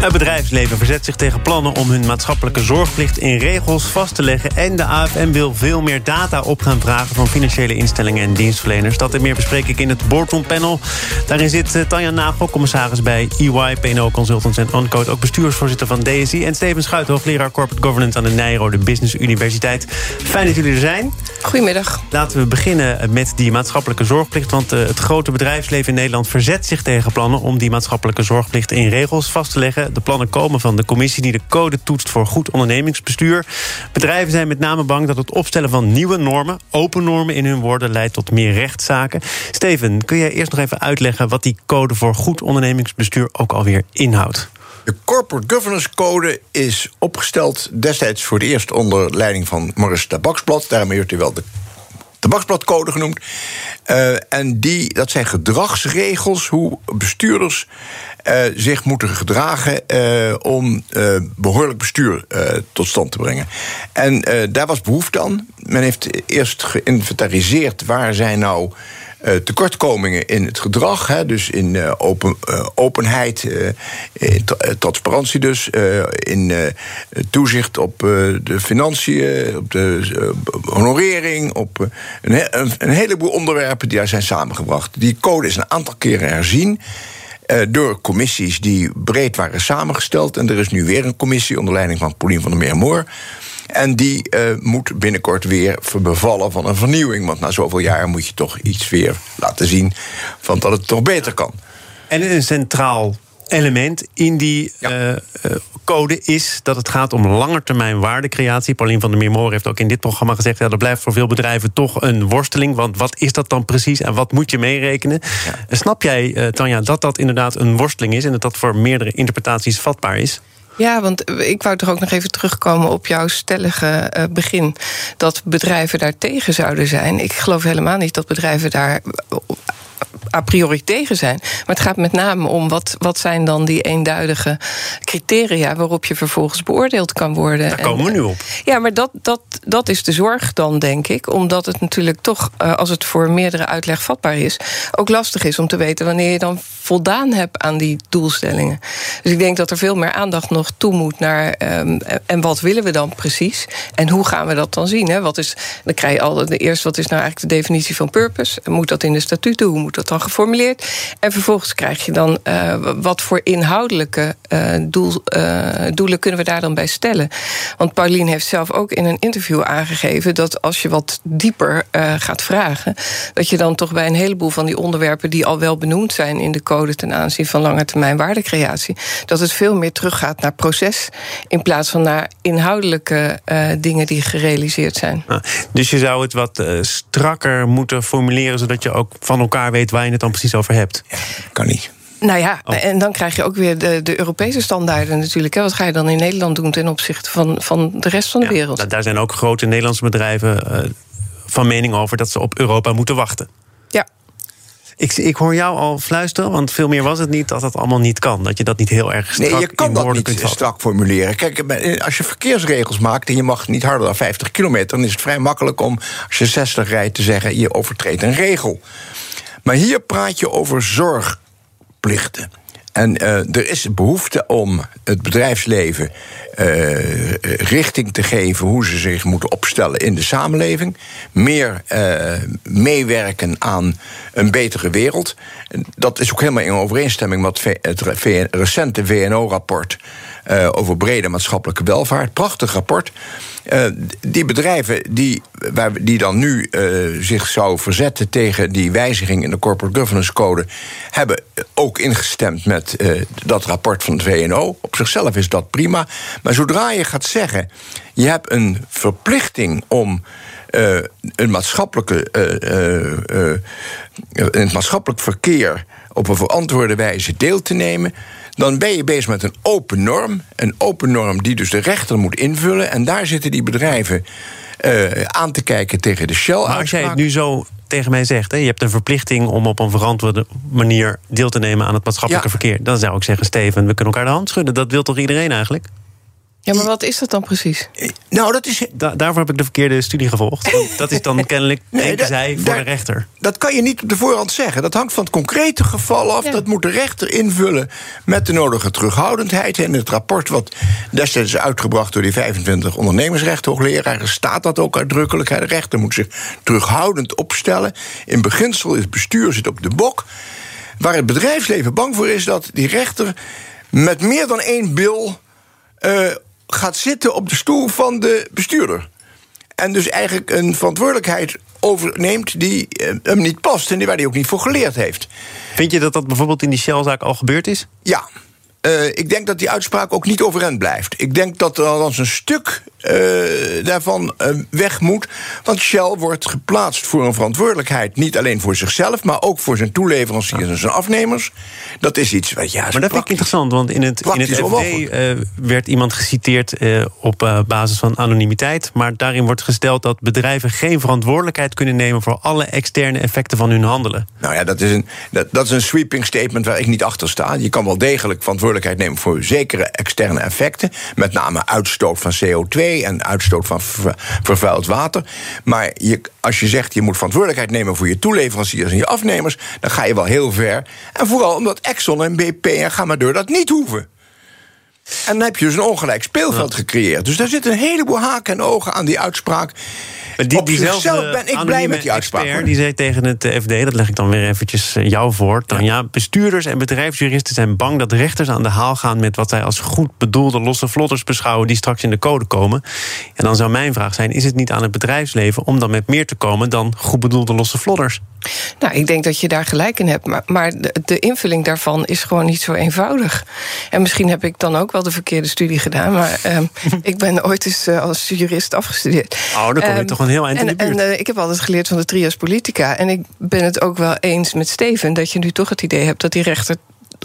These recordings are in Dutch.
Het bedrijfsleven verzet zich tegen plannen om hun maatschappelijke zorgplicht in regels vast te leggen. En de AFM wil veel meer data op gaan vragen van financiële instellingen en dienstverleners. Dat en meer bespreek ik in het Boardroom Panel. Daarin zit uh, Tanja Nagel, commissaris bij EY, PNO Consultants en Uncode. Ook bestuursvoorzitter van DSI. En Steven Schuit, hoogleraar Corporate Governance aan de Nijrode Business Universiteit. Fijn dat jullie er zijn. Goedemiddag. Laten we beginnen met die maatschappelijke zorgplicht. Want uh, het grote bedrijfsleven in Nederland verzet zich tegen plannen om die maatschappelijke zorgplicht in regels vast te leggen. De plannen komen van de commissie die de code toetst voor goed ondernemingsbestuur. Bedrijven zijn met name bang dat het opstellen van nieuwe normen, open normen in hun woorden, leidt tot meer rechtszaken. Steven, kun jij eerst nog even uitleggen wat die code voor goed ondernemingsbestuur ook alweer inhoudt? De Corporate Governance Code is opgesteld destijds voor het eerst onder leiding van Maurice Tabaksblad. Daarmee wordt hij wel de tabaksbladcode genoemd. Uh, en die, dat zijn gedragsregels hoe bestuurders uh, zich moeten gedragen uh, om behoorlijk bestuur tot stand te brengen. En daar was behoefte aan. Men heeft eerst geïnventariseerd waar zijn nou tekortkomingen in het gedrag. Hè, dus in uh, open, uh, openheid, transparantie dus. in toezicht op de financiën, op de honorering. Op een, heleboel onderwerpen die daar zijn samengebracht. Die code is een aantal keren herzien. Door commissies die breed waren samengesteld. En er is nu weer een commissie onder leiding van Paulien van der Meermoor. En die uh, moet binnenkort weer bevallen van een vernieuwing. Want na zoveel jaar moet je toch iets weer laten zien van dat het toch beter kan. En een centraal element in die ja. uh, code is dat het gaat om langetermijn waardecreatie. Paulien van der Meermoor heeft ook in dit programma gezegd... Ja, dat blijft voor veel bedrijven toch een worsteling. Want wat is dat dan precies en wat moet je meerekenen? Ja. Snap jij, uh, Tanja, dat dat inderdaad een worsteling is... en dat dat voor meerdere interpretaties vatbaar is? Ja, want ik wou toch ook nog even terugkomen op jouw stellige uh, begin. Dat bedrijven daar tegen zouden zijn. Ik geloof helemaal niet dat bedrijven daar a priori tegen zijn. Maar het gaat met name om wat, wat zijn dan die eenduidige criteria waarop je vervolgens beoordeeld kan worden. Daar komen we nu op. Ja, maar dat, dat, dat is de zorg dan, denk ik. Omdat het natuurlijk toch, uh, als het voor meerdere uitleg vatbaar is, ook lastig is om te weten wanneer je dan voldaan hebt aan die doelstellingen. Dus ik denk dat er veel meer aandacht nog toe moet naar. Um, en wat willen we dan precies? En hoe gaan we dat dan zien? Hè? Wat is, dan krijg je altijd de eerste, wat is nou eigenlijk de definitie van purpose? Moet dat in de statuten? Hoe moet dat dan geformuleerd? En vervolgens krijg je dan uh, wat voor inhoudelijke uh, doel, uh, doelen kunnen we daar dan bij stellen? Want Paulien heeft zelf ook in een interview aangegeven dat als je wat dieper gaat vragen, dat je dan toch bij een heleboel van die onderwerpen die al wel benoemd zijn in de code ten aanzien van lange termijn waardecreatie, dat het veel meer teruggaat naar proces in plaats van naar inhoudelijke dingen die gerealiseerd zijn. Ah, dus je zou het wat strakker moeten formuleren, zodat je ook van elkaar weet waar je het dan precies over hebt? Ja, kan niet. Nou ja, oh. en dan krijg je ook weer de, de Europese standaarden natuurlijk. Hè. Wat ga je dan in Nederland doen ten opzichte van, van de rest van de ja, wereld? Daar zijn ook grote Nederlandse bedrijven uh, van mening over dat ze op Europa moeten wachten. Ja. Ik, ik hoor jou al fluisteren, want veel meer was het niet dat dat allemaal niet kan. Dat je dat niet heel erg strak Nee, je kan in dat niet kunt strak formuleren. Kijk, als je verkeersregels maakt en je mag niet harder dan 50 kilometer, dan is het vrij makkelijk om als je 60 rijdt te zeggen je overtreedt een regel. Maar hier praat je over zorgplichten. En uh, er is behoefte om het bedrijfsleven uh, richting te geven hoe ze zich moeten opstellen in de samenleving. Meer uh, meewerken aan een betere wereld. Dat is ook helemaal in overeenstemming met het recente VNO-rapport over brede maatschappelijke welvaart. Prachtig rapport. Uh, die bedrijven die, waar, die dan nu uh, zich zouden verzetten tegen die wijziging in de Corporate Governance Code, hebben ook ingestemd met dat rapport van het VNO. Op zichzelf is dat prima. Maar zodra je gaat zeggen, je hebt een verplichting om. Een maatschappelijke, in het maatschappelijk verkeer op een verantwoorde wijze deel te nemen dan ben je bezig met een open norm. Een open norm die dus de rechter moet invullen. En daar zitten die bedrijven uh, aan te kijken tegen de Shell. Maar als jij het nu zo tegen mij zegt... Hè, je hebt een verplichting om op een verantwoorde manier deel te nemen aan het maatschappelijke Ja. verkeer. Dan zou ik zeggen, Steven, we kunnen elkaar de hand schudden. Dat wil toch iedereen eigenlijk? Ja, maar wat is dat dan precies? Nou, dat is, Da- daarvoor heb ik de verkeerde studie gevolgd. Want dat is dan kennelijk, Nee, dat- zij, voor daar- de rechter. dat kan je niet op de voorhand zeggen. Dat hangt van het concrete geval af. Ja. Dat moet de rechter invullen met de nodige terughoudendheid. En in het rapport wat destijds is uitgebracht door die 25 ondernemersrechthoogleraren... staat dat ook uitdrukkelijk. De rechter moet zich terughoudend opstellen. In beginsel is het bestuur zit op de bok. Waar het bedrijfsleven bang voor is dat die rechter... met meer dan één bil eh, gaat zitten op de stoel van de bestuurder. En dus eigenlijk een verantwoordelijkheid overneemt die eh, hem niet past en die waar hij ook niet voor geleerd heeft. Vind je dat dat bijvoorbeeld in die Shell-zaak al gebeurd is? Ja. Eh, ik denk dat die uitspraak ook niet overeind blijft. Ik denk dat er althans een stuk eh, daarvan eh, weg moet. Want Shell wordt geplaatst voor een verantwoordelijkheid. Niet alleen voor zichzelf, maar ook voor zijn toeleveranciers en zijn afnemers. Dat is iets wat ja. Maar dat vind ik interessant, want in het, in het FD werd iemand geciteerd op basis van anonimiteit. Maar daarin wordt gesteld dat bedrijven geen verantwoordelijkheid kunnen nemen voor alle externe effecten van hun handelen. Nou ja, dat is, een, dat, dat is een sweeping statement waar ik niet achter sta. Je kan wel degelijk verantwoordelijkheid nemen voor zekere externe effecten. Met name uitstoot van CO2 en uitstoot van ver- vervuild water. Maar je, als je zegt je moet verantwoordelijkheid nemen voor je toeleveranciers en je afnemers, dan ga je wel heel ver. En vooral omdat Exxon en BP en ga maar door dat niet hoeven. En dan heb je dus een ongelijk speelveld gecreëerd. Dus daar zitten een heleboel haken en ogen aan die uitspraak. Die, Op zichzelf ben ik blij met die uitspraak. expert. Die zei tegen het eh, FD, dat leg ik dan weer eventjes eh, jou voor. Dan ja, bestuurders en bedrijfsjuristen zijn bang dat rechters aan de haal gaan met wat zij als goed bedoelde losse vlotters beschouwen die straks in de code komen. En dan zou mijn vraag zijn: is het niet aan het bedrijfsleven om dan met meer te komen dan goed bedoelde losse vlotters? Nou, ik denk dat je daar gelijk in hebt. Maar, maar de, de invulling daarvan is gewoon niet zo eenvoudig. En misschien heb ik dan ook wel de verkeerde studie gedaan. Maar ehm, ik ben ooit eens eh, als jurist afgestudeerd. Oh, dan kom je Ehm, toch een heel eind in en, de buurt. En eh, ik heb altijd geleerd van de trias politica. En ik ben het ook wel eens met Steven... dat je nu toch het idee hebt dat die rechter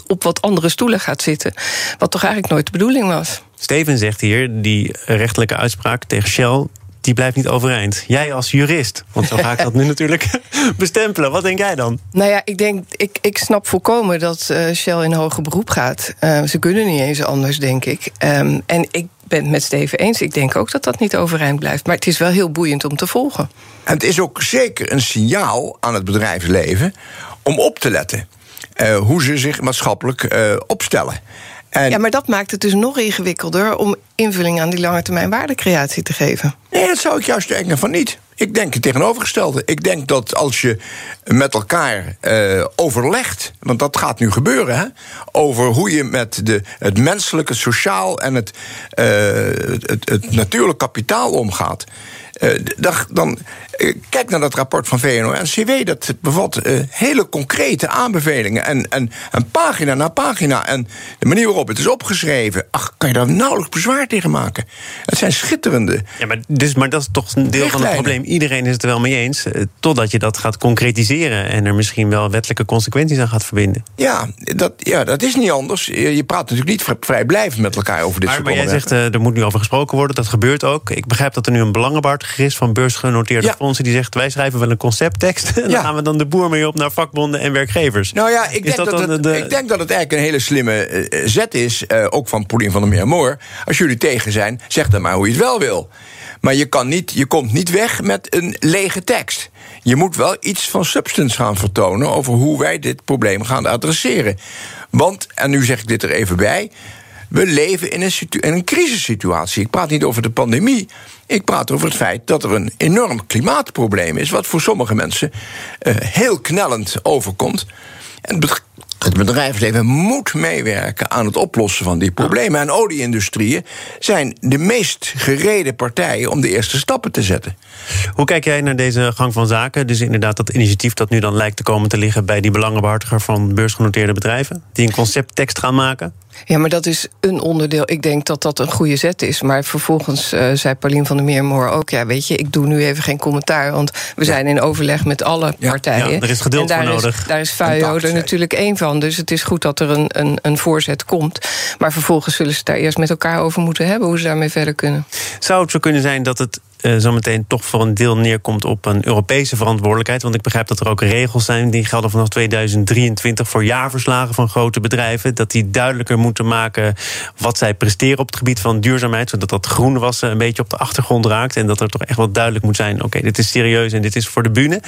op wat andere stoelen gaat zitten. Wat toch eigenlijk nooit de bedoeling was. Steven zegt hier, die rechtelijke uitspraak tegen Shell... die blijft niet overeind. Jij als jurist, want zo ga ik dat nu natuurlijk bestempelen. Wat denk jij dan? Nou ja, ik denk, ik, ik snap volkomen dat eh, Shell in hoger beroep gaat. Eh, ze kunnen niet eens anders, denk ik. Ehm, en ik ben het met Steven eens. Ik denk ook dat dat niet overeind blijft. Maar het is wel heel boeiend om te volgen. En het is ook zeker een signaal aan het bedrijfsleven om op te letten. eh, hoe ze zich maatschappelijk eh, opstellen. En Ja, maar dat maakt het dus nog ingewikkelder om invulling aan die lange termijn waardecreatie te geven. Nee, dat zou ik juist denken van niet. Ik denk het tegenovergestelde. Ik denk dat als je met elkaar eh, overlegt, want dat gaat nu gebeuren, hè, over hoe je met de, het menselijke, het sociaal en het, eh, het, het, het natuurlijk kapitaal omgaat. Eh, dan, eh, kijk naar dat rapport van VNO-NCW. Dat bevat eh, hele concrete aanbevelingen. En, en, en pagina na pagina. En de manier waarop het is opgeschreven. Ach, kan je daar nauwelijks bezwaar tegen maken? Het zijn schitterende. Ja, maar, dus, maar dat is toch een deel van het probleem. Iedereen is het er wel mee eens. Totdat je dat gaat concretiseren en er misschien wel wettelijke consequenties aan gaat verbinden. Ja, dat, ja, dat is niet anders. Je, praat natuurlijk niet vri- vrijblijvend met elkaar over dit Maar, soort maar jij zegt, er moet nu over gesproken worden. Dat gebeurt ook. Ik begrijp dat er nu een belangenbehartiger is van beursgenoteerde Ja. fondsen. Die zegt, wij schrijven wel een concepttekst. En Ja. dan gaan we dan de boer mee op naar vakbonden en werkgevers. Nou ja, ik denk dat, het, de- ik denk dat het eigenlijk een hele slimme eh, zet is. eh, ook van Paulien van der Meermoor. Als jullie tegen zijn, zeg dan maar hoe je het wel wil. Maar je, kan niet, je komt niet weg met een lege tekst. Je moet wel iets van substance gaan vertonen over hoe wij dit probleem gaan adresseren. Want, en nu zeg ik dit er even bij. We leven in een, in een crisissituatie. Ik praat niet over de pandemie. Ik praat over het feit dat er een enorm klimaatprobleem is. Wat voor sommige mensen eh, heel knellend overkomt. En het bedrijfsleven moet meewerken aan het oplossen van die problemen. En olieindustrieën zijn de meest gereden partijen om de eerste stappen te zetten. Hoe kijk jij naar deze gang van zaken? Dus inderdaad dat initiatief dat nu dan lijkt te komen te liggen... bij die belangenbehartiger van beursgenoteerde bedrijven... die een concepttekst gaan maken? Ja, maar dat is een onderdeel. Ik denk dat dat een goede zet is. Maar vervolgens eh, zei Paulien van der Meermoor ook... ja, weet je, ik doe nu even geen commentaar... want we zijn in overleg met alle Ja, partijen. ja, er is geduld voor is, nodig. Daar is FUIO er natuurlijk één van. Dus het is goed dat er een, een, een voorzet komt. Maar vervolgens zullen ze het daar eerst met elkaar over moeten hebben... hoe ze daarmee verder kunnen. Zou het zo kunnen zijn dat het uh, zometeen toch voor een deel neerkomt op een Europese verantwoordelijkheid. Want ik begrijp dat er ook regels zijn die gelden vanaf 2023 voor jaarverslagen van grote bedrijven. Dat die duidelijker moeten maken wat zij presteren op het gebied van duurzaamheid. Zodat dat groenwassen een beetje op de achtergrond raakt. En dat er toch echt wel duidelijk moet zijn: oké, dit is serieus en dit is voor de bühne.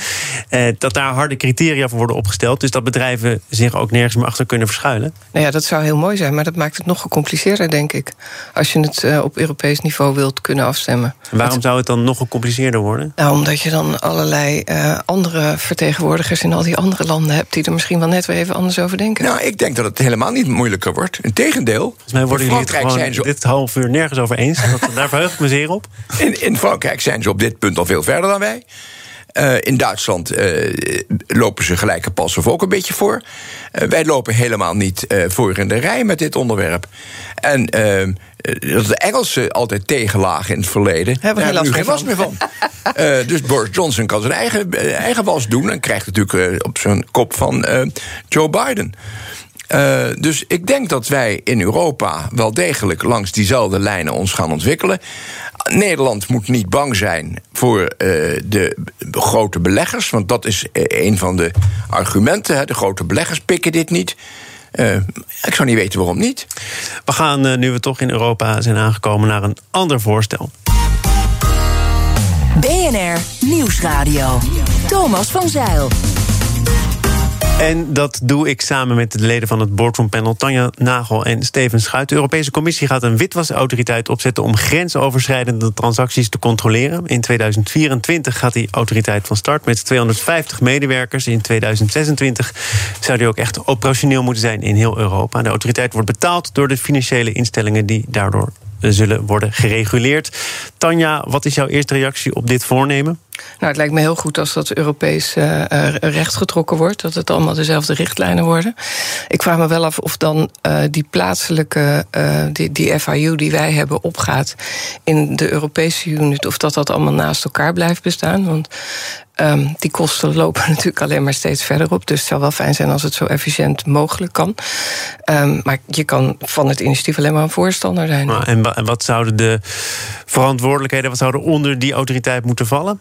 Uh, dat daar harde criteria voor worden opgesteld. Dus dat bedrijven zich ook nergens meer achter kunnen verschuilen. Nou ja, dat zou heel mooi zijn, maar dat maakt het nog gecompliceerder, denk ik. Als je het uh, op Europees niveau wilt kunnen afstemmen. Waarom zou het dan nog gecompliceerder worden? Nou, omdat je dan allerlei uh, andere vertegenwoordigers in al die andere landen hebt die er misschien wel net weer even anders over denken. Nou, ik denk dat het helemaal niet moeilijker wordt. Integendeel. Volgens mij worden jullie het gewoon zijn zo... dit half uur nergens over eens. Dat, daar verheug ik me zeer op. In, in Frankrijk zijn ze op dit punt al veel verder dan wij. Uh, in Duitsland uh, lopen ze gelijke pas of ook een beetje voor. Uh, wij lopen helemaal niet voor in de rij met dit onderwerp. En dat de Engelsen altijd tegenlagen in het verleden. Hebben we nu geen was meer van. dus Boris Johnson kan zijn eigen, eigen was doen en krijgt natuurlijk op zijn kop van Joe Biden. Uh, dus ik denk dat wij in Europa wel degelijk langs diezelfde lijnen ons gaan ontwikkelen. Nederland moet niet bang zijn voor uh, de grote beleggers, want dat is een van de argumenten. Hè. De grote beleggers pikken dit niet. Uh, ik zou niet weten waarom niet. We gaan, nu we toch in Europa zijn aangekomen, naar een ander voorstel. BNR Nieuwsradio. Thomas van Zeil. En dat doe ik samen met de leden van het boardroom panel Tanja Nagel en Steven Schuit. De Europese Commissie gaat een witwasautoriteit opzetten om grensoverschrijdende transacties te controleren. In 2024 gaat die autoriteit van start met 250 medewerkers. In 2026 zou die ook echt operationeel moeten zijn in heel Europa. De autoriteit wordt betaald door de financiële instellingen die daardoor zullen worden gereguleerd. Tanja, wat is jouw eerste reactie op dit voornemen? Nou, het lijkt me heel goed als dat Europees uh, recht getrokken wordt. Dat het allemaal dezelfde richtlijnen worden. Ik vraag me wel af of dan uh, die plaatselijke, die, die FIU die wij hebben opgaat in de Europese unit, of dat dat allemaal naast elkaar blijft bestaan. Want Um, die kosten lopen natuurlijk alleen maar steeds verder op. Dus het zou wel fijn zijn als het zo efficiënt mogelijk kan. Um, maar je kan van het initiatief alleen maar een voorstander zijn. en, en wat zouden de verantwoordelijkheden, wat zouden onder die autoriteit moeten vallen?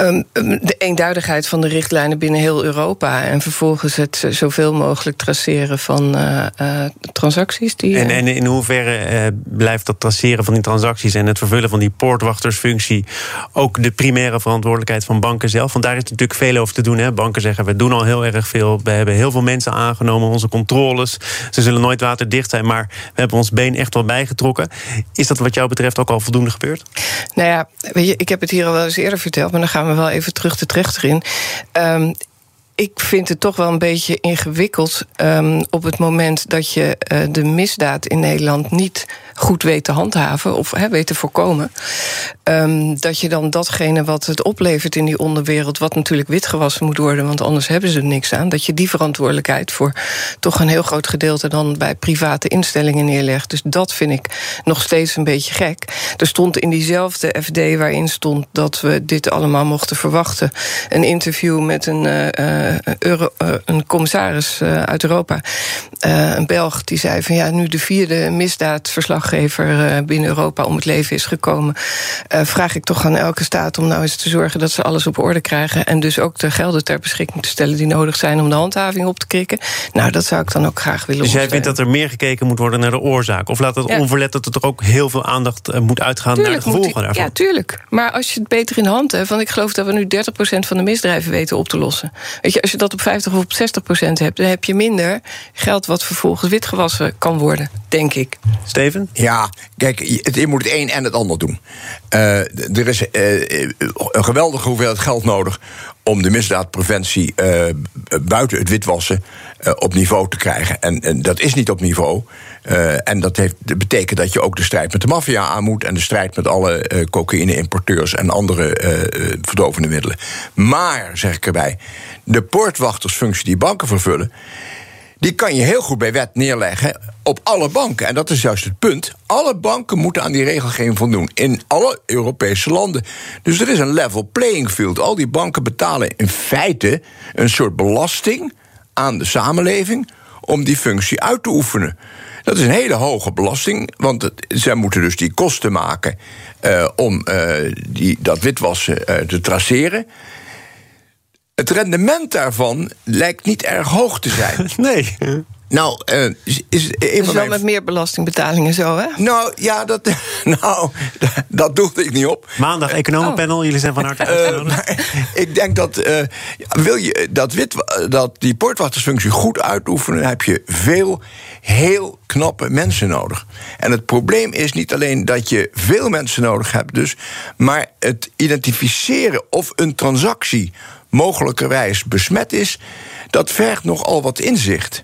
Ehm, ehm, de eenduidigheid van de richtlijnen binnen heel Europa. En vervolgens het zoveel mogelijk traceren van uh, uh, transacties. Die, en, en, in hoeverre uh, blijft dat traceren van die transacties en het vervullen van die poortwachtersfunctie ook de primaire verantwoordelijkheid van banken zelf? Want daar is natuurlijk veel over te doen. Hè? Banken zeggen we doen al heel erg veel. We hebben heel veel mensen aangenomen, onze controles. Ze zullen nooit waterdicht zijn, maar we hebben ons been echt wel bijgetrokken. Is dat wat jou betreft ook al voldoende gebeurd? Nou ja, weet je, ik heb het hier al wel eens eerder verteld, maar dan gaan we wel even terug de trechter in. Um, ik vind het toch wel een beetje ingewikkeld um, op het moment dat je uh, de misdaad in Nederland niet goed weet te handhaven of weet te voorkomen. Um, dat je dan datgene wat het oplevert in die onderwereld, wat natuurlijk witgewassen moet worden, want anders hebben ze er niks aan, dat je die verantwoordelijkheid voor toch een heel groot gedeelte dan bij private instellingen neerlegt. Dus dat vind ik nog steeds een beetje gek. Er stond in diezelfde FD waarin stond dat we dit allemaal mochten verwachten, een interview met een. Uh, uh, Euro, uh, een commissaris uh, uit Europa, een Belg, die zei van ja, nu de vierde misdaadverslaggever binnen Europa om het leven is gekomen, vraag ik toch aan elke staat om nou eens te zorgen dat ze alles op orde krijgen en dus ook de gelden ter beschikking te stellen die nodig zijn om de handhaving op te krikken. Nou, dat zou ik dan ook graag willen. Dus jij vindt dat er meer gekeken moet worden naar de oorzaak? Of laat het ja. onverlet dat er ook heel veel aandacht moet uitgaan tuurlijk naar de gevolgen daarvan? Ja, tuurlijk. Maar als je het beter in de hand hebt, want ik geloof dat we nu 30% van de misdrijven weten op te lossen. Weet je, als je dat op 50 of op 60 procent hebt, dan heb je minder geld wat vervolgens witgewassen kan worden, denk ik. Steven? Ja, kijk, je moet het een en het ander doen. Uh, er is uh, een geweldige hoeveelheid geld nodig om de misdaadpreventie uh, buiten het witwassen uh, op niveau te krijgen. En, en, dat is niet op niveau. Uh, en dat, heeft, dat betekent dat je ook de strijd met de maffia aan moet... en de strijd met alle cocaïne-importeurs en andere verdovende middelen. Maar, zeg ik erbij, de poortwachtersfunctie die banken vervullen die kan je heel goed bij wet neerleggen op alle banken. En dat is juist het punt. Alle banken moeten aan die regelgeving voldoen. In alle Europese landen. Dus er is een level playing field. Al die banken betalen in feite een soort belasting aan de samenleving om die functie uit te oefenen. Dat is een hele hoge belasting, want het, zij moeten dus die kosten maken uh, om uh, die, dat witwassen uh, te traceren. Het rendement daarvan lijkt niet erg hoog te zijn. Nee. Nou, uh, is, is een van wel met meer belastingbetalingen zo, hè? Nou, ja, dat, nou, dat doelde ik niet op. Maandag economenpanel, oh. jullie zijn van harte uitgenodigd. Uh, ik denk dat, uh, wil je dat, wit, dat die poortwachtersfunctie goed uitoefenen... heb je veel heel knappe mensen nodig. En het probleem is niet alleen dat je veel mensen nodig hebt... Dus, maar het identificeren of een transactie mogelijkerwijs besmet is... dat vergt nogal wat inzicht.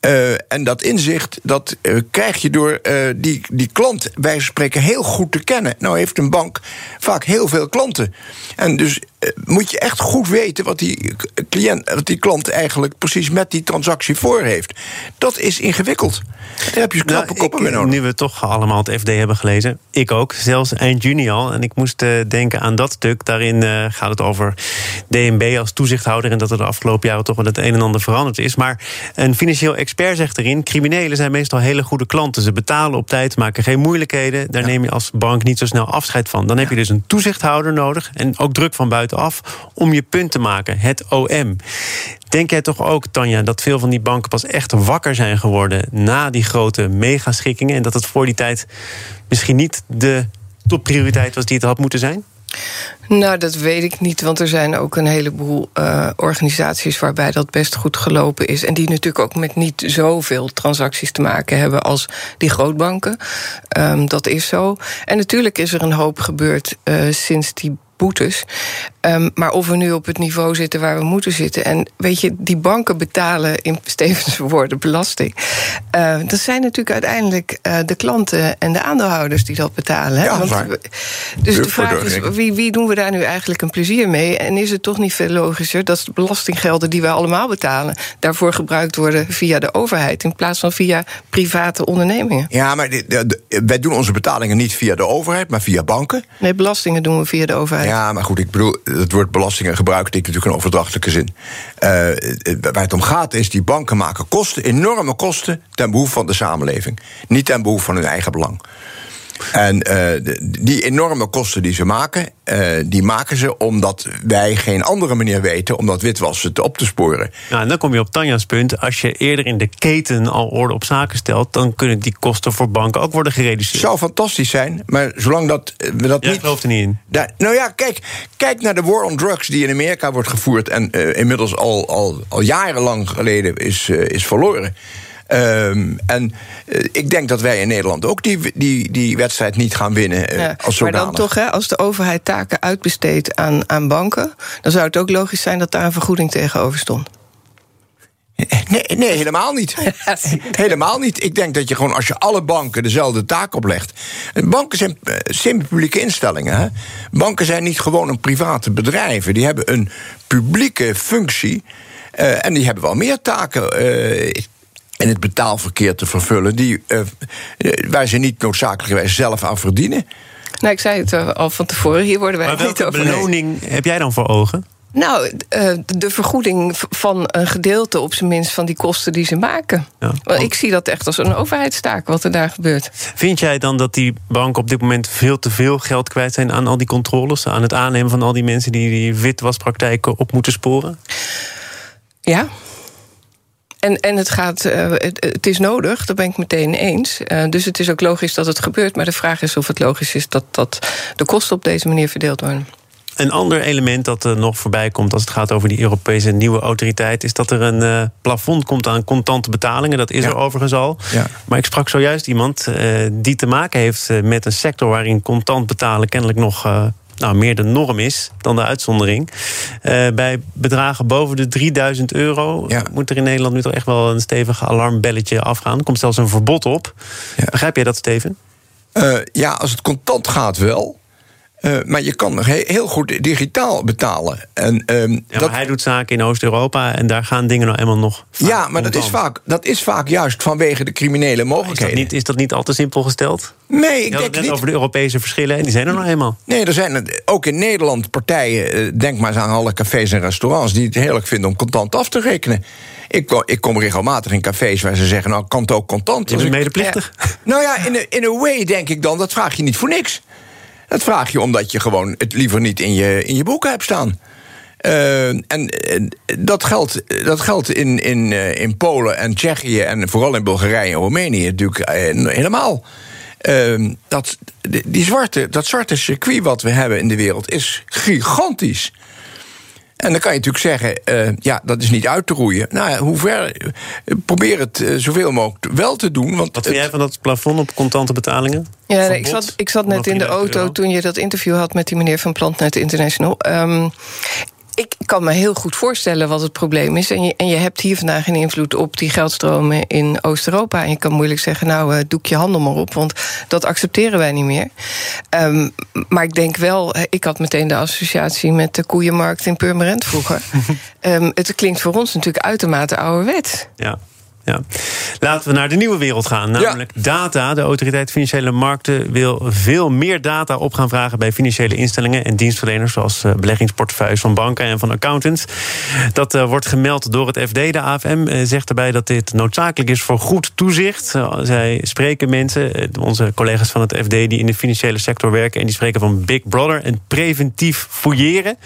Uh, en dat inzicht dat uh, krijg je door uh, die, die klant bij spreken heel goed te kennen. Nou heeft een bank vaak heel veel klanten. En dus moet je echt goed weten wat die, cliënt, wat die klant eigenlijk precies met die transactie voor heeft. Dat is ingewikkeld. Daar heb je knappe nou, koppen mee nodig. Nu we toch allemaal het FD hebben gelezen, ik ook, zelfs eind juni al. En ik moest denken aan dat stuk. Daarin gaat het over DNB als toezichthouder en dat er de afgelopen jaren toch wel het een en ander veranderd is. Maar een financieel expert zegt erin: criminelen zijn meestal hele goede klanten. Ze betalen op tijd, maken geen moeilijkheden. Daar neem je als bank niet zo snel afscheid van. Dan heb je dus een toezichthouder nodig en ook druk van buitenaf om je punt te maken, het OM. Denk jij toch ook, Tanja, dat veel van die banken pas echt wakker zijn geworden na die grote megaschikkingen en dat het voor die tijd misschien niet de topprioriteit was die het had moeten zijn? Nou, dat weet ik niet, want er zijn ook een heleboel uh, organisaties waarbij dat best goed gelopen is. En die natuurlijk ook met niet zoveel transacties te maken hebben als die grootbanken. Um, dat is zo. En natuurlijk is er een hoop gebeurd uh, sinds die boetes. Um, maar of we nu op het niveau zitten waar we moeten zitten. En weet je, die banken betalen in Stevens woorden belasting. Uh, dat zijn natuurlijk uiteindelijk uh, de klanten en de aandeelhouders die dat betalen. Hè? Ja, Want, dus de vraag is, wie, wie doen we daar nu eigenlijk een plezier mee? En is het toch niet veel logischer dat de belastinggelden die wij allemaal betalen... daarvoor gebruikt worden via de overheid... in plaats van via private ondernemingen? Ja, maar de, de, de, wij doen onze betalingen niet via de overheid, maar via banken. Nee, belastingen doen we via de overheid. Ja, maar goed, ik bedoel, het woord belastingen gebruik ik natuurlijk een overdrachtelijke zin. Uh, waar het om gaat is, die banken maken kosten, enorme kosten, ten behoeve van de samenleving. Niet ten behoeve van hun eigen belang. En uh, die enorme kosten die ze maken, uh, die maken ze omdat wij geen andere manier weten om dat witwassen te op te sporen. Nou, en dan kom je op Tanja's punt. Als je eerder in de keten al orde op zaken stelt, dan kunnen die kosten voor banken ook worden gereduceerd. Zou fantastisch zijn, maar zolang dat we dat Jij niet. gelooft er niet in. Daar, nou ja, kijk, kijk naar de war on drugs die in Amerika wordt gevoerd en uh, inmiddels al, al, al jarenlang geleden is, is verloren. Um, en uh, ik denk dat wij in Nederland ook die, die, die wedstrijd niet gaan winnen. Uh, ja, als zodanig. maar dan toch, hè, als de overheid taken uitbesteedt aan, aan banken, dan zou het ook logisch zijn dat daar een vergoeding tegenover stond. Nee, nee, helemaal niet. Helemaal niet. Ik denk dat je gewoon, als je alle banken dezelfde taak oplegt. Banken zijn uh, semi-publieke instellingen. Hè? Banken zijn niet gewoon een private bedrijven. Die hebben een publieke functie. Uh, en die hebben wel meer taken. Uh, in het betaalverkeer te vervullen, die, uh, waar ze niet noodzakelijkerwijs zelf aan verdienen. Nou, ik zei het al van tevoren, hier worden wij maar niet over. beloning heb jij dan voor ogen? Nou, de vergoeding van een gedeelte op zijn minst van die kosten die ze maken. Ja, want ik zie dat echt als een overheidstaak wat er daar gebeurt. Vind jij dan dat die banken op dit moment veel te veel geld kwijt zijn aan al die controles, aan het aannemen van al die mensen die die witwaspraktijken op moeten sporen? Ja, en, en het, gaat, uh, het, het, is nodig, daar ben ik meteen eens. Uh, dus het is ook logisch dat het gebeurt. Maar de vraag is of het logisch is dat, dat de kosten op deze manier verdeeld worden. Een ander element dat er nog voorbij komt als het gaat over die Europese nieuwe autoriteit, is dat er een uh, plafond komt aan contante betalingen. Dat is ja. er overigens al. Ja. Maar ik sprak zojuist iemand uh, die te maken heeft met een sector waarin contant betalen kennelijk nog uh, nou, meer de norm is dan de uitzondering. Uh, bij bedragen boven de 3000 euro ja. moet er in Nederland nu toch echt wel een stevig alarmbelletje afgaan. Er komt zelfs een verbod op. Ja. Begrijp jij dat, Steven? Uh, ja, als het contant gaat wel. Uh, maar je kan nog heel goed digitaal betalen. En, um, ja, maar dat... hij doet zaken in Oost-Europa en daar gaan dingen nou eenmaal nog. Ja, maar dat is, vaak, dat is vaak juist vanwege de criminele mogelijkheden. Is dat niet, is dat niet al te simpel gesteld? Nee, ik denk het net niet. over de Europese verschillen en die zijn er nog eenmaal. Nee, er zijn ook in Nederland partijen, eh, denk maar eens aan alle cafés en restaurants, die het heerlijk vinden om contant af te rekenen. Ik kom, ik kom regelmatig in cafés waar ze zeggen: Nou, kan het ook contant? Je bent medeplichtig. nou ja, in een in way denk ik dan, dat vraag je niet voor niks. Dat vraag je omdat je gewoon het liever niet in je, in je boeken hebt staan. Uh, en dat geldt, dat geldt in, in, uh, in Polen en Tsjechië en vooral in Bulgarije en Roemenië natuurlijk helemaal. Ehm, dat, die zwarte, dat zwarte circuit wat we hebben in de wereld is gigantisch. En dan kan je natuurlijk zeggen, uh, ja, dat is niet uit te roeien. Nou ja, hoe ver, probeer het uh, zoveel mogelijk wel te doen. Want Wat vind jij van dat plafond op contante betalingen? Ja, nee, ik, zat, ik zat net in de auto euro? toen je dat interview had met die meneer van Plantnet International. Um, ik kan me heel goed voorstellen wat het probleem is. En je, en je hebt hier vandaag een invloed op die geldstromen in Oost-Europa. En je kan moeilijk zeggen, nou, uh, doe ik je handel maar op. Want dat accepteren wij niet meer. Um, maar ik denk wel, ik had meteen de associatie met de koeienmarkt in Purmerend vroeger. um, het klinkt voor ons natuurlijk uitermate ouderwet. Ja. Ja. Laten we naar de nieuwe wereld gaan, namelijk ja. data. De Autoriteit Financiële Markten wil veel meer data op gaan vragen bij financiële instellingen en dienstverleners, zoals beleggingsportefeuilles van banken en van accountants. Dat uh, wordt gemeld door het FD. De AFM uh, zegt erbij dat dit noodzakelijk is voor goed toezicht. Uh, zij spreken mensen, onze collega's van het FD, die in de financiële sector werken, en die spreken van Big Brother en preventief fouilleren.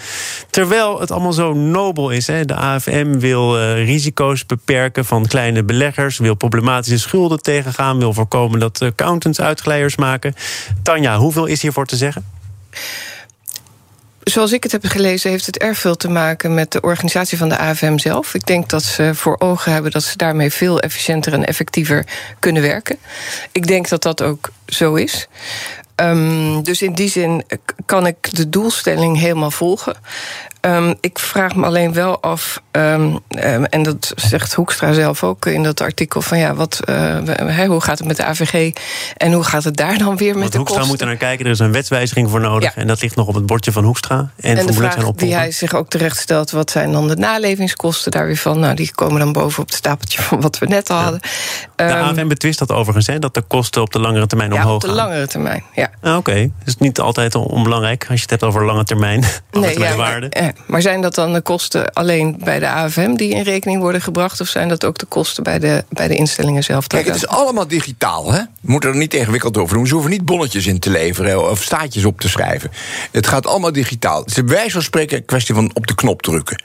Terwijl het allemaal zo nobel is. Hè. De AFM wil risico's beperken van kleine beleggers, wil problematische schulden tegengaan, wil voorkomen dat accountants uitglijers maken. Tanja, hoeveel is hiervoor te zeggen? Zoals ik het heb gelezen, heeft het erg veel te maken met de organisatie van de AFM zelf. Ik denk dat ze voor ogen hebben dat ze daarmee veel efficiënter en effectiever kunnen werken. Ik denk dat dat ook zo is. Um, dus in die zin kan ik de doelstelling helemaal volgen. Um, ik vraag me alleen wel af, um, en dat zegt Hoekstra zelf ook in dat artikel: van ja, wat, uh, hoe gaat het met de AVG en hoe gaat het daar dan weer met Want de Hoekstra kosten? moet er naar kijken, er is een wetswijziging voor nodig. Ja. En dat ligt nog op het bordje van Hoekstra. En, En de zijn vraag die hij zich ook terecht stelt: wat zijn dan de nalevingskosten daar weer van? Nou, die komen dan boven op het stapeltje van wat we net al hadden. De Ehm, AFM betwist dat overigens, hè, dat de kosten op de langere termijn ja, omhoog op de gaan. langere termijn. Ja. Ah, Oké, okay. dus niet altijd onbelangrijk als je het hebt over lange termijn. lange termijn ja, waarde. Maar, zijn dat dan de kosten alleen bij de AFM die in rekening worden gebracht? Of zijn dat ook de kosten bij de, bij de instellingen zelf? Kijk, het is allemaal digitaal, hè? We moeten er niet ingewikkeld over doen. Ze hoeven niet bonnetjes in te leveren of staatjes op te schrijven. Het gaat allemaal digitaal. Het is bij wijze van spreken een kwestie van op de knop drukken.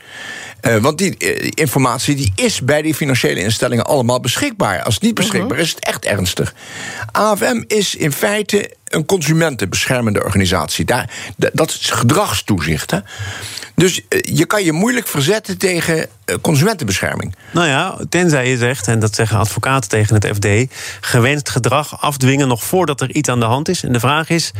Uh, want die uh, informatie die is bij die financiële instellingen allemaal beschikbaar. Als het niet beschikbaar uh -huh. is, het echt ernstig. AFM is in feite een consumentenbeschermende organisatie. Daar, dat is gedragstoezicht. Hè? Dus je kan je moeilijk verzetten tegen consumentenbescherming. Nou ja, tenzij je zegt, en dat zeggen advocaten tegen het FD... gewenst gedrag afdwingen nog voordat er iets aan de hand is. En de vraag is,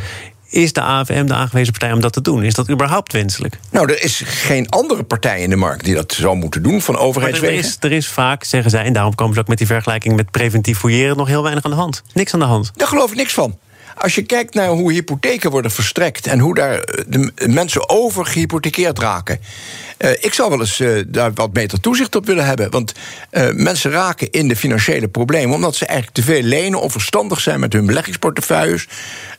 is de AFM de aangewezen partij om dat te doen? Is dat überhaupt wenselijk? Nou, er is geen andere partij in de markt die dat zou moeten doen van overheidswegen. Er is, er is vaak, zeggen zij, en daarom komen ze ook met die vergelijking met preventief fouilleren, nog heel weinig aan de hand. Niks aan de hand. Daar geloof ik niks van. Als je kijkt naar hoe hypotheken worden verstrekt en hoe daar de mensen over gehypothekeerd raken. Uh, ik zou wel eens uh, daar wat beter toezicht op willen hebben. Want mensen raken in de financiële problemen omdat ze eigenlijk te veel lenen, onverstandig zijn met hun beleggingsportefeuilles.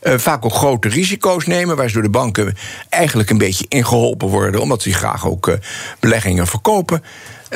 vaak ook grote risico's nemen, waar ze door de banken eigenlijk een beetje ingeholpen worden, omdat ze graag ook beleggingen verkopen.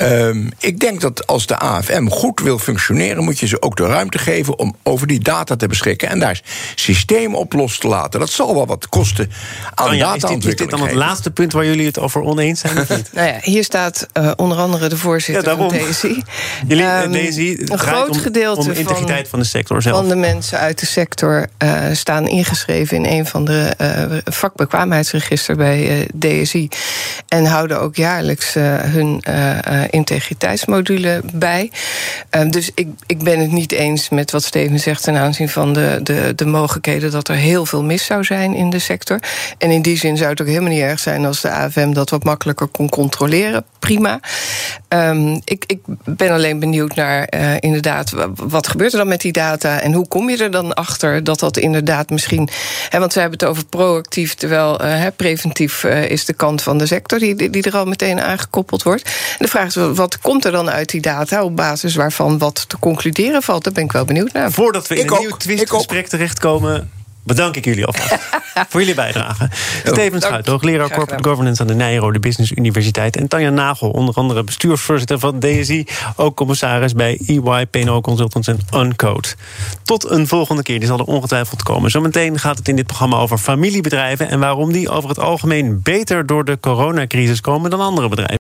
Um, ik denk dat als de AFM goed wil functioneren, moet je ze ook de ruimte geven om over die data te beschikken en daar systemen op los te laten. Dat zal wel wat kosten aan oh ja, data-ontwikkeling. Is dit, is dit dan het laatste punt waar jullie het over oneens zijn? Of niet? nou ja, hier staat uh, onder andere de voorzitter ja, van DSI. Jullie, um, DSI een groot om, gedeelte om integriteit van, van, de sector zelf. Van de mensen uit de sector uh, staan ingeschreven in een van de uh, vakbekwaamheidsregister bij DSI. En houden ook jaarlijks hun integriteitsmodule bij. Ehm, dus ik, ik ben het niet eens met wat Steven zegt ten aanzien van de, de, de mogelijkheden dat er heel veel mis zou zijn in de sector. En in die zin zou het ook helemaal niet erg zijn als de AFM dat wat makkelijker kon controleren. Prima. Um, ik, ik ben alleen benieuwd naar uh, inderdaad, wat gebeurt er dan met die data en hoe kom je er dan achter dat dat inderdaad misschien. Hè, want we hebben het over proactief, terwijl uh, preventief is de kant van de sector die, die er al meteen aangekoppeld wordt. De vraag is, wat komt er dan uit die data op basis waarvan wat te concluderen valt? Daar ben ik wel benieuwd naar. Voordat we in ik een ook, nieuw twistgesprek terechtkomen bedank ik jullie alvast voor jullie bijdrage. Steven Schuit, hoogleraar Corporate Governance aan de Nijrode Business Universiteit. En Tanja Nagel, onder andere bestuursvoorzitter van DSI. Ook commissaris bij EY, PNO Consultants en Uncode. Tot een volgende keer, die zal er ongetwijfeld komen. Zometeen gaat het in dit programma over familiebedrijven... en waarom die over het algemeen beter door de coronacrisis komen dan andere bedrijven.